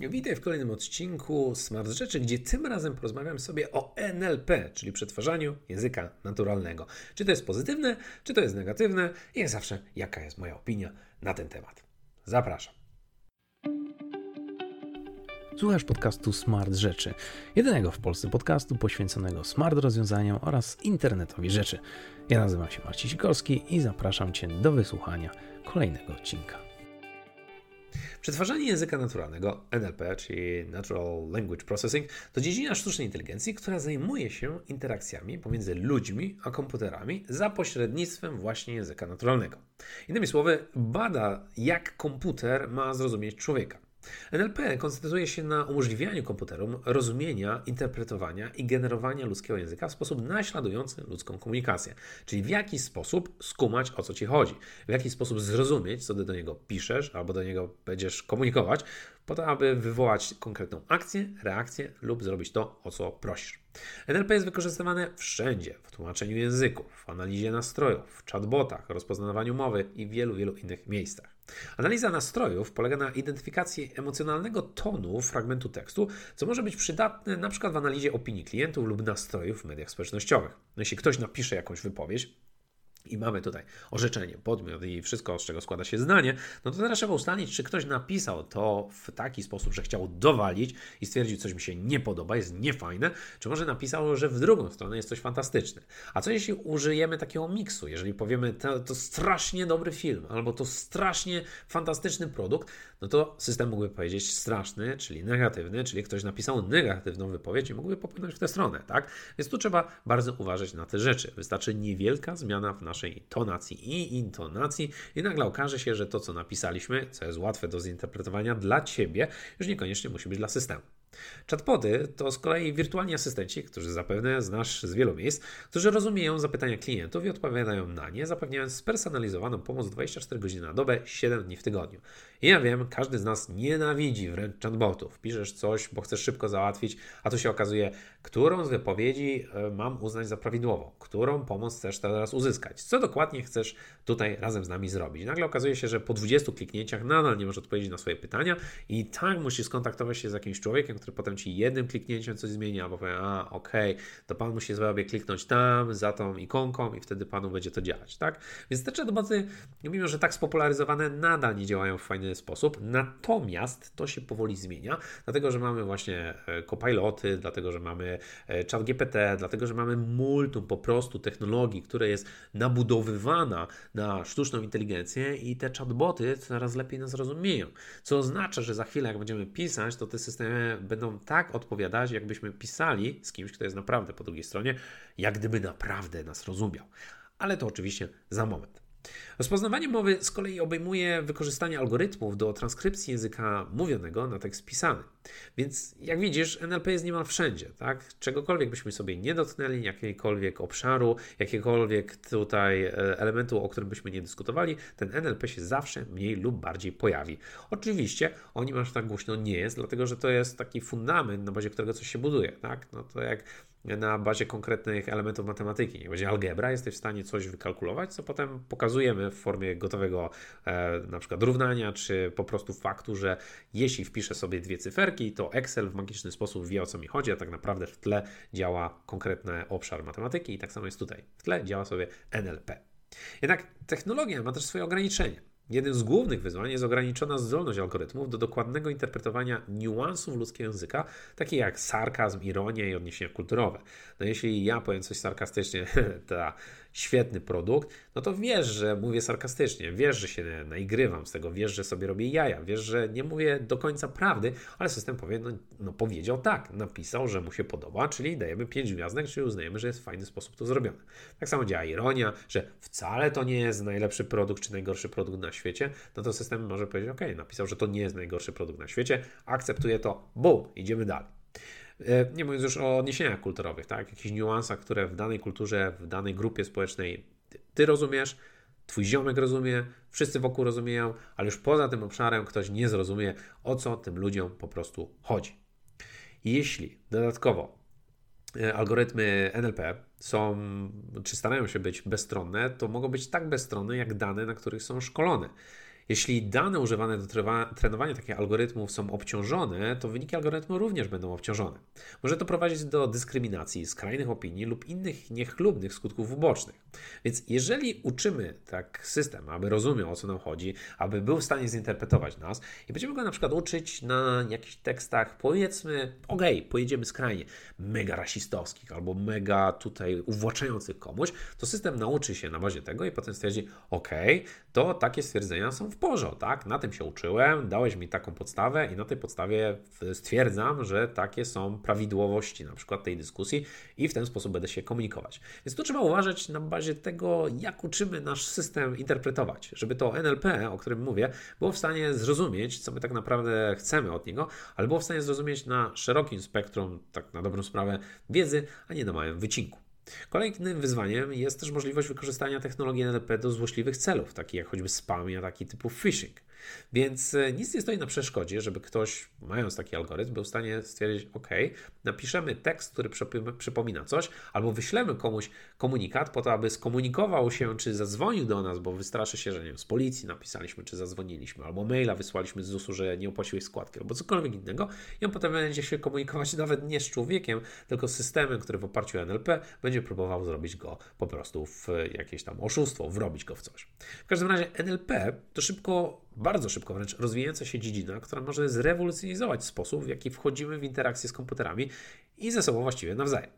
Witaj w kolejnym odcinku Smart Rzeczy, gdzie tym razem porozmawiam sobie o NLP, czyli przetwarzaniu języka naturalnego. Czy to jest pozytywne, czy to jest negatywne i jak zawsze, jaka jest moja opinia na ten temat. Zapraszam. Słuchasz podcastu Smart Rzeczy, jedynego w Polsce podcastu poświęconego smart rozwiązaniom oraz internetowi rzeczy. Ja nazywam się Marcin Sikorski i zapraszam Cię do wysłuchania kolejnego odcinka. Przetwarzanie języka naturalnego, NLP, czyli Natural Language Processing, to dziedzina sztucznej inteligencji, która zajmuje się interakcjami pomiędzy ludźmi a komputerami za pośrednictwem właśnie języka naturalnego. Innymi słowy, bada, jak komputer ma zrozumieć człowieka. NLP koncentruje się na umożliwianiu komputerom rozumienia, interpretowania i generowania ludzkiego języka w sposób naśladujący ludzką komunikację. Czyli w jaki sposób skumać o co ci chodzi, w jaki sposób zrozumieć, co ty do niego piszesz albo do niego będziesz komunikować, po to, aby wywołać konkretną akcję, reakcję lub zrobić to, o co prosisz. NLP jest wykorzystywane wszędzie, w tłumaczeniu języków, w analizie nastrojów, w chatbotach, rozpoznawaniu mowy i w wielu, wielu innych miejscach. Analiza nastrojów polega na identyfikacji emocjonalnego tonu fragmentu tekstu, co może być przydatne na przykład w analizie opinii klientów lub nastrojów w mediach społecznościowych. No jeśli ktoś napisze jakąś wypowiedź, i mamy tutaj orzeczenie, podmiot i wszystko, z czego składa się zdanie, no to teraz trzeba ustalić, czy ktoś napisał to w taki sposób, że chciał dowalić i stwierdził, coś mi się nie podoba, jest niefajne, czy może napisał, że w drugą stronę jest coś fantastyczne. A co jeśli użyjemy takiego miksu, jeżeli powiemy, to, to strasznie dobry film, albo to strasznie fantastyczny produkt, no to system mógłby powiedzieć straszny, czyli negatywny, czyli ktoś napisał negatywną wypowiedź i mógłby popłynąć w tę stronę, tak? Więc tu trzeba bardzo uważać na te rzeczy. Wystarczy niewielka zmiana w naszej tonacji i intonacji i nagle okaże się, że to, co napisaliśmy, co jest łatwe do zinterpretowania dla Ciebie, już niekoniecznie musi być dla systemu. Chatboty to z kolei wirtualni asystenci, którzy zapewne znasz z wielu miejsc, którzy rozumieją zapytania klientów i odpowiadają na nie, zapewniając spersonalizowaną pomoc 24 godziny na dobę, 7 dni w tygodniu. I ja wiem, każdy z nas nienawidzi wręcz chatbotów. Piszesz coś, bo chcesz szybko załatwić, a tu się okazuje, którą z wypowiedzi e, mam uznać za prawidłową, którą pomoc chcesz teraz uzyskać, co dokładnie chcesz tutaj razem z nami zrobić. Nagle okazuje się, że po 20 kliknięciach nadal nie możesz odpowiedzieć na swoje pytania i tak musisz skontaktować się z jakimś człowiekiem, który potem ci jednym kliknięciem coś zmieni, albo powie, a okej, okay, to pan musi sobie kliknąć tam, za tą ikonką i wtedy panu będzie to działać, tak? Więc te chatboty, mimo że tak spopularyzowane, nadal nie działają w fajny sposób, natomiast to się powoli zmienia, dlatego, że mamy właśnie e, copiloty, dlatego, że mamy e, chat GPT, dlatego, że mamy multum po prostu technologii, która jest nabudowywana na sztuczną inteligencję i te chatboty coraz lepiej nas rozumieją, co oznacza, że za chwilę jak będziemy pisać, to te systemy będą tak odpowiadać, jakbyśmy pisali z kimś, kto jest naprawdę po drugiej stronie, jak gdyby naprawdę nas rozumiał. Ale to oczywiście za moment. Rozpoznawanie mowy z kolei obejmuje wykorzystanie algorytmów do transkrypcji języka mówionego na tekst pisany. Więc jak widzisz, NLP jest niemal wszędzie, tak? Czegokolwiek byśmy sobie nie dotknęli, jakiegokolwiek obszaru, jakiegokolwiek tutaj e, elementu, o którym byśmy nie dyskutowali, ten NLP się zawsze mniej lub bardziej pojawi. Oczywiście o nim aż tak głośno nie jest, dlatego że to jest taki fundament, na bazie którego coś się buduje, tak? No to jak na bazie konkretnych elementów matematyki. Jak będzie algebra, jesteś w stanie coś wykalkulować, co potem pokazujemy w formie gotowego e, na przykład równania, czy po prostu faktu, że jeśli wpiszę sobie dwie cyferki, to Excel w magiczny sposób wie o co mi chodzi, a tak naprawdę w tle działa konkretny obszar matematyki i tak samo jest tutaj. W tle działa sobie NLP. Jednak technologia ma też swoje ograniczenia. Jednym z głównych wyzwań jest ograniczona zdolność algorytmów do dokładnego interpretowania niuansów ludzkiego języka, takie jak sarkazm, ironia i odniesienia kulturowe. No jeśli ja powiem coś sarkastycznie, to świetny produkt, no to wiesz, że mówię sarkastycznie, wiesz, że się naigrywam z tego, wiesz, że sobie robię jaja, wiesz, że nie mówię do końca prawdy, ale system powie, no, no powiedział tak, napisał, że mu się podoba, czyli dajemy 5 gwiazdek, czyli uznajemy, że jest w fajny sposób to zrobione. Tak samo działa ironia, że wcale to nie jest najlepszy produkt czy najgorszy produkt na świecie, no to system może powiedzieć, ok, napisał, że to nie jest najgorszy produkt na świecie, akceptuje to, boom, idziemy dalej. E, nie mówiąc już o odniesieniach kulturowych, tak? Jakichś niuansach, które w danej kulturze, w danej grupie społecznej ty rozumiesz, twój ziomek rozumie, wszyscy wokół rozumieją, ale już poza tym obszarem ktoś nie zrozumie, o co tym ludziom po prostu chodzi. Jeśli dodatkowo e, algorytmy NLP są, czy starają się być bezstronne, to mogą być tak bezstronne jak dane, na których są szkolone. Jeśli dane używane do trenowania takich algorytmów są obciążone, to wyniki algorytmu również będą obciążone. Może to prowadzić do dyskryminacji, skrajnych opinii lub innych niechlubnych skutków ubocznych. Więc jeżeli uczymy tak system, aby rozumiał o co nam chodzi, aby był w stanie zinterpretować nas i będziemy go na przykład uczyć na jakichś tekstach, powiedzmy, okej, okay, pojedziemy skrajnie, mega rasistowskich albo mega tutaj uwłaczających komuś, to system nauczy się na bazie tego i potem stwierdzi, okej, okay, to takie stwierdzenia są w porządku, tak? Na tym się uczyłem, dałeś mi taką podstawę i na tej podstawie stwierdzam, że takie są prawidłowości na przykład tej dyskusji i w ten sposób będę się komunikować. Więc tu trzeba uważać na bazie tego, jak uczymy nasz system interpretować, żeby to NLP, o którym mówię, było w stanie zrozumieć, co my tak naprawdę chcemy od niego, ale było w stanie zrozumieć na szerokim spektrum, tak na dobrą sprawę, wiedzy, a nie na małym wycinku. Kolejnym wyzwaniem jest też możliwość wykorzystania technologii NLP do złośliwych celów, takich jak choćby spam i ataki typu phishing. Więc e, nic nie stoi na przeszkodzie, żeby ktoś, mając taki algorytm, był w stanie stwierdzić: OK, napiszemy tekst, który przypomina coś, albo wyślemy komuś komunikat po to, aby skomunikował się, czy zadzwonił do nas, bo wystraszy się, że nie wiem, z policji napisaliśmy, czy zadzwoniliśmy, albo maila wysłaliśmy z ZUS-u, że nie opłaciłeś składki, albo cokolwiek innego. I on potem będzie się komunikować nawet nie z człowiekiem, tylko z systemem, który w oparciu o NLP będzie próbował zrobić go po prostu w jakieś tam oszustwo, wrobić go w coś. W każdym razie NLP to szybko bardzo szybko wręcz rozwijająca się dziedzina, która może zrewolucjonizować sposób, w jaki wchodzimy w interakcję z komputerami i ze sobą właściwie nawzajem.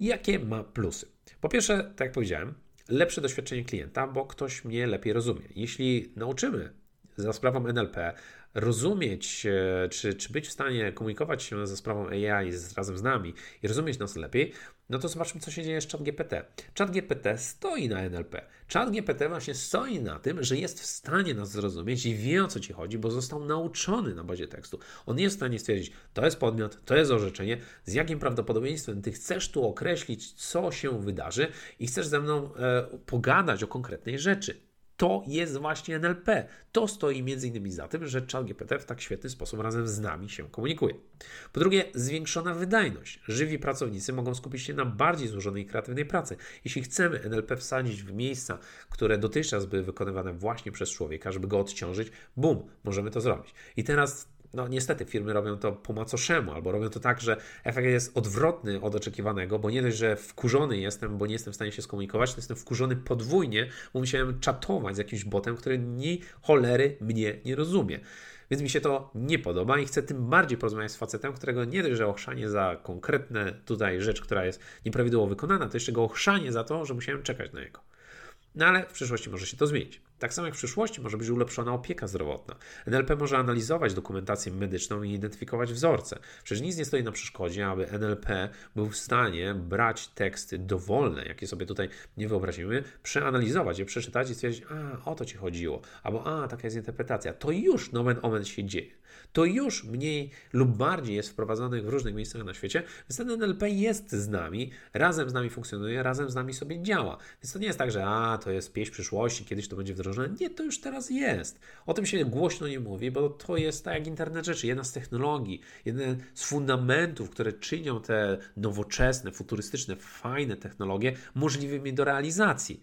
Jakie ma plusy? Po pierwsze, tak jak powiedziałem, lepsze doświadczenie klienta, bo ktoś mnie lepiej rozumie. Jeśli nauczymy za sprawą NLP rozumieć, e, czy, czy być w stanie komunikować się za sprawą AI z, razem z nami i rozumieć nas lepiej, no to zobaczmy, co się dzieje z ChatGPT. ChatGPT stoi na NLP. ChatGPT właśnie stoi na tym, że jest w stanie nas zrozumieć i wie o co ci chodzi, bo został nauczony na bazie tekstu. On jest w stanie stwierdzić, to jest podmiot, to jest orzeczenie, z jakim prawdopodobieństwem ty chcesz tu określić, co się wydarzy i chcesz ze mną e, pogadać o konkretnej rzeczy. To jest właśnie NLP. To stoi między innymi za tym, że ChatGPT w tak świetny sposób razem z nami się komunikuje. Po drugie, zwiększona wydajność. Żywi pracownicy mogą skupić się na bardziej złożonej i kreatywnej pracy. Jeśli chcemy NLP wsadzić w miejsca, które dotychczas były wykonywane właśnie przez człowieka, żeby go odciążyć, bum, możemy to zrobić. I teraz no niestety firmy robią to po macoszemu, albo robią to tak, że efekt jest odwrotny od oczekiwanego, bo nie dość, że wkurzony jestem, bo nie jestem w stanie się skomunikować, to jestem wkurzony podwójnie, bo musiałem czatować z jakimś botem, który ni cholery mnie nie rozumie. Więc mi się to nie podoba i chcę tym bardziej porozmawiać z facetem, którego nie dość, że ochrzanie za konkretne tutaj rzecz, która jest nieprawidłowo wykonana, to jeszcze go ochrzanie za to, że musiałem czekać na niego. No ale w przyszłości może się to zmienić. Tak samo jak w przyszłości może być ulepszona opieka zdrowotna. NLP może analizować dokumentację medyczną i identyfikować wzorce. Przecież nic nie stoi na przeszkodzie, aby NLP był w stanie brać teksty dowolne, jakie sobie tutaj nie wyobrazimy, przeanalizować je, przeczytać i stwierdzić, a o to ci chodziło, albo a taka jest interpretacja. To już nomen omen się dzieje. To już mniej lub bardziej jest wprowadzonych w różnych miejscach na świecie, więc ten NLP jest z nami, razem z nami funkcjonuje, razem z nami sobie działa. Więc to nie jest tak, że a to jest pieśń przyszłości, kiedyś to będzie wdrożone wdrożone. Nie, to już teraz jest. O tym się głośno nie mówi, bo to jest tak jak internet rzeczy, jedna z technologii, jeden z fundamentów, które czynią te nowoczesne, futurystyczne, fajne technologie możliwymi do realizacji.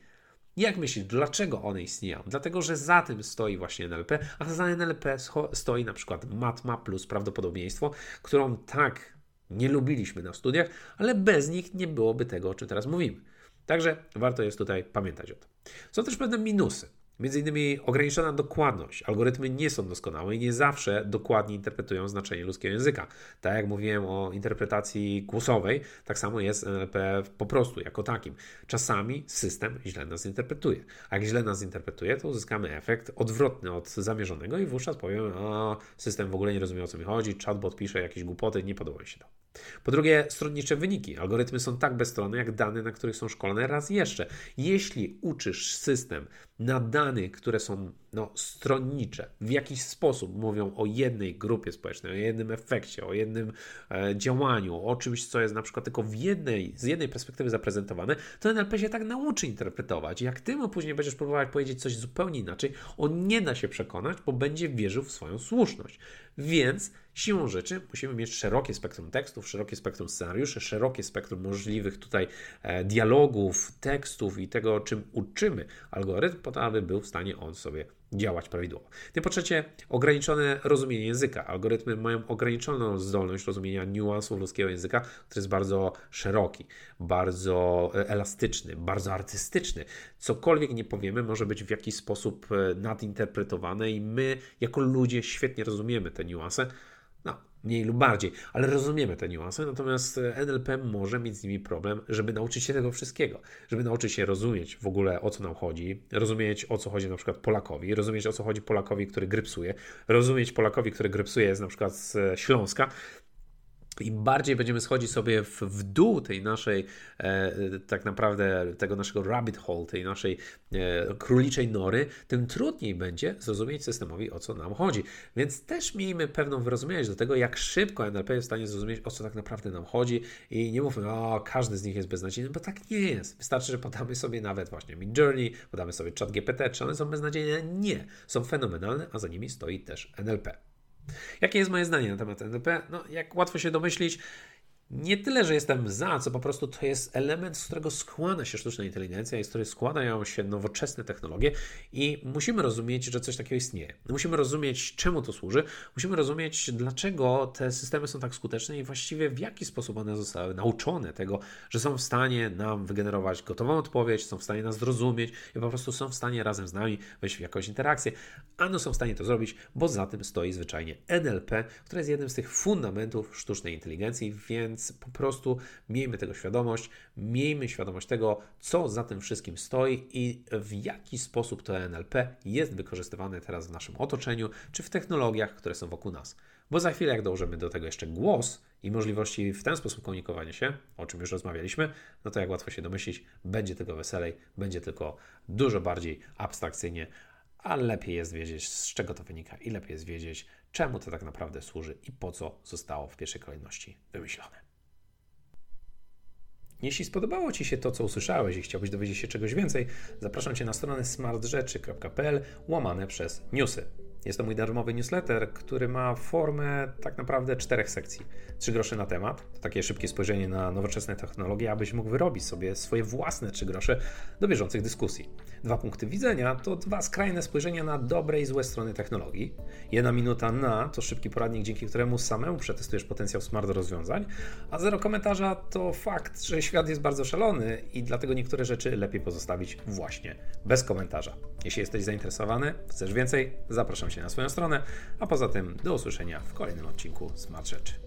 Jak myślisz, dlaczego one istnieją? Dlatego, że za tym stoi właśnie NLP, a za NLP stoi na przykład matma plus prawdopodobieństwo, którą tak nie lubiliśmy na studiach, ale bez nich nie byłoby tego, o czym teraz mówimy. Także warto jest tutaj pamiętać o tym. Są też pewne minusy. Między innymi ograniczona dokładność. Algorytmy nie są doskonałe i nie zawsze dokładnie interpretują znaczenie ludzkiego języka. Tak jak mówiłem o interpretacji głosowej, tak samo jest NLP po prostu jako takim. Czasami system źle nas interpretuje. A jak źle nas interpretuje, to uzyskamy efekt odwrotny od zamierzonego i wówczas powiem, a system w ogóle nie rozumie o co mi chodzi, chatbot pisze jakieś głupoty, nie podoba mi się to. Po drugie, stronnicze wyniki. Algorytmy są tak bezstronne, jak dane, na których są szkolone. Raz jeszcze, jeśli uczysz system na danych, które są no, stronnicze, w jakiś sposób mówią o jednej grupie społecznej, o jednym efekcie, o jednym e, działaniu, o czymś, co jest na przykład tylko w jednej, z jednej perspektywy zaprezentowane, to NLP się tak nauczy interpretować. Jak ty mu później będziesz próbować powiedzieć coś zupełnie inaczej, on nie da się przekonać, bo będzie wierzył w swoją słuszność. Więc siłą rzeczy musimy mieć szerokie spektrum tekstów, szerokie spektrum scenariuszy, szerokie spektrum możliwych tutaj e, dialogów, tekstów i tego, czym uczymy algorytm, po to, aby był w stanie on sobie działać prawidłowo. Tym po trzecie, ograniczone rozumienie języka. Algorytmy mają ograniczoną zdolność rozumienia niuansów ludzkiego języka, który jest bardzo szeroki, bardzo e, elastyczny, bardzo artystyczny. Cokolwiek nie powiemy, może być w jakiś sposób e, nadinterpretowane i my, jako ludzie, świetnie rozumiemy te niuanse mniej lub bardziej, ale rozumiemy te niuanse, natomiast e, NLP może mieć z nimi problem, żeby nauczyć się tego wszystkiego, żeby nauczyć się rozumieć w ogóle o co nam chodzi, rozumieć o co chodzi na przykład Polakowi, rozumieć o co chodzi Polakowi, który grypsuje, rozumieć Polakowi, który grypsuje jest na przykład z e, Śląska, im bardziej będziemy schodzić sobie w, w dół tej naszej, e, tak naprawdę tego naszego rabbit hole, tej naszej e, króliczej nory, tym trudniej będzie zrozumieć systemowi, o co nam chodzi. Więc też miejmy pewną wyrozumiałość do tego, jak szybko NLP jest w stanie zrozumieć, o co tak naprawdę nam chodzi i nie mówmy, o, każdy z nich jest beznadziejny, bo tak nie jest. Wystarczy, że podamy sobie nawet właśnie Midjourney, podamy sobie chat GPT, czy one są beznadziejne? Nie. Są fenomenalne, a za nimi stoi też NLP. Jakie jest moje zdanie na temat NLP? No, jak łatwo się domyślić, nie tyle, że jestem za, co po prostu to jest element, z którego składa się sztuczna inteligencja i z której składają się nowoczesne technologie i musimy rozumieć, że coś takiego istnieje. Musimy rozumieć, czemu to służy, musimy rozumieć, dlaczego te systemy są tak skuteczne i właściwie w jaki sposób one zostały nauczone tego, że są w stanie nam wygenerować gotową odpowiedź, są w stanie nas zrozumieć i po prostu są w stanie razem z nami wejść w jakąś interakcję. Ano są w stanie to zrobić, bo za tym stoi zwyczajnie NLP, które jest jednym z tych fundamentów sztucznej inteligencji, więc więc po prostu miejmy tego świadomość, miejmy świadomość tego, co za tym wszystkim stoi i w jaki sposób to NLP jest wykorzystywane teraz w naszym otoczeniu czy w technologiach, które są wokół nas. Bo za chwilę, jak dołożymy do tego jeszcze głos i możliwości w ten sposób komunikowania się, o czym już rozmawialiśmy, no to jak łatwo się domyślić, będzie tylko weselej, będzie tylko dużo bardziej abstrakcyjnie, a lepiej jest wiedzieć, z czego to wynika i lepiej jest wiedzieć, czemu to tak naprawdę służy i po co zostało w pierwszej kolejności wymyślone. Jeśli spodobało Ci się to, co usłyszałeś i chciałbyś dowiedzieć się czegoś więcej, zapraszam Cię na stronę smartrzeczy.pl łamane przez newsy. Jest to mój darmowy newsletter, który ma formę tak naprawdę czterech sekcji. Trzy grosze na temat, to takie szybkie spojrzenie na nowoczesne technologie, abyś mógł wyrobić sobie swoje własne trzy grosze do bieżących dyskusji. Dwa punkty widzenia to dwa skrajne spojrzenia na dobre i złe strony technologii. Jedna minuta na to szybki poradnik, dzięki któremu samemu przetestujesz potencjał smart rozwiązań, a zero komentarza to fakt, że świat jest bardzo szalony i dlatego niektóre rzeczy lepiej pozostawić właśnie bez komentarza. Jeśli jesteś zainteresowany, chcesz więcej, zapraszam Cię na swoją stronę, a poza tym do usłyszenia w kolejnym odcinku Smart Rzeczy.